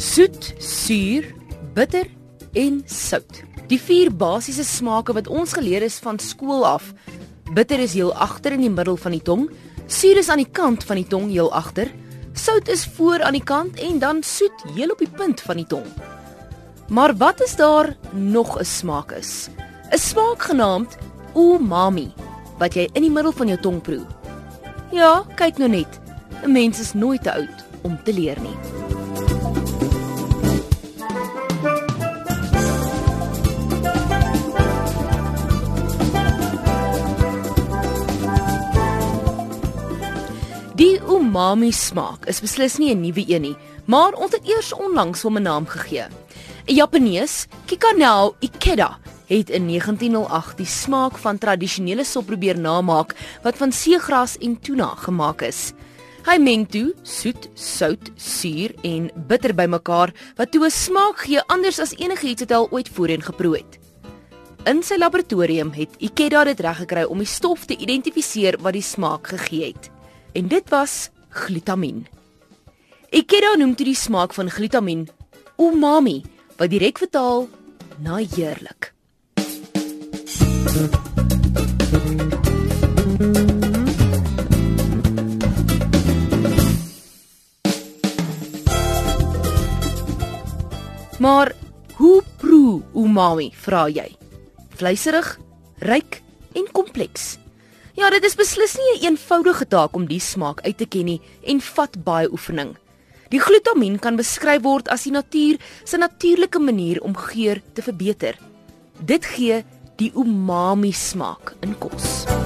Soet, suur, bitter en sout. Die vier basiese smake wat ons geleer is van skool af. Bitter is heel agter in die middel van die tong, suur is aan die kant van die tong heel agter, sout is voor aan die kant en dan soet heel op die punt van die tong. Maar wat is daar nog 'n smaak is? 'n Smaak genaamd umami wat jy in die middel van jou tong proe. Ja, kyk nou net. 'n Mens is nooit te oud om te leer nie. Die umami smaak is beslis nie 'n nuwe een nie, maar ons het eers onlangs hom 'n naam gegee. 'n Japanees, Kikanao Ikeda, het in 1908 die smaak van tradisionele sop probeer namaak wat van seegras en tuna gemaak is. Hy meng toe soet, sout, suur en bitter bymekaar wat toe 'n smaak gee anders as enigiets wat hy al ooit voorheen geproe het. In sy laboratorium het Ikeda dit reggekry om die stof te identifiseer wat die smaak gegee het en dit was glutamien. Ikeda noem toe die smaak van glutamien umami, wat direk vertaal na heerlik. Maar hoe proe umami, vra jy? Vleiserig, ryk en kompleks. Ja, dit is beslis nie 'n een eenvoudige taak om die smaak uit te ken nie en vat baie oefening. Die glutamien kan beskryf word as die natuur se natuurlike manier om geur te verbeter. Dit gee die umami smaak in kos.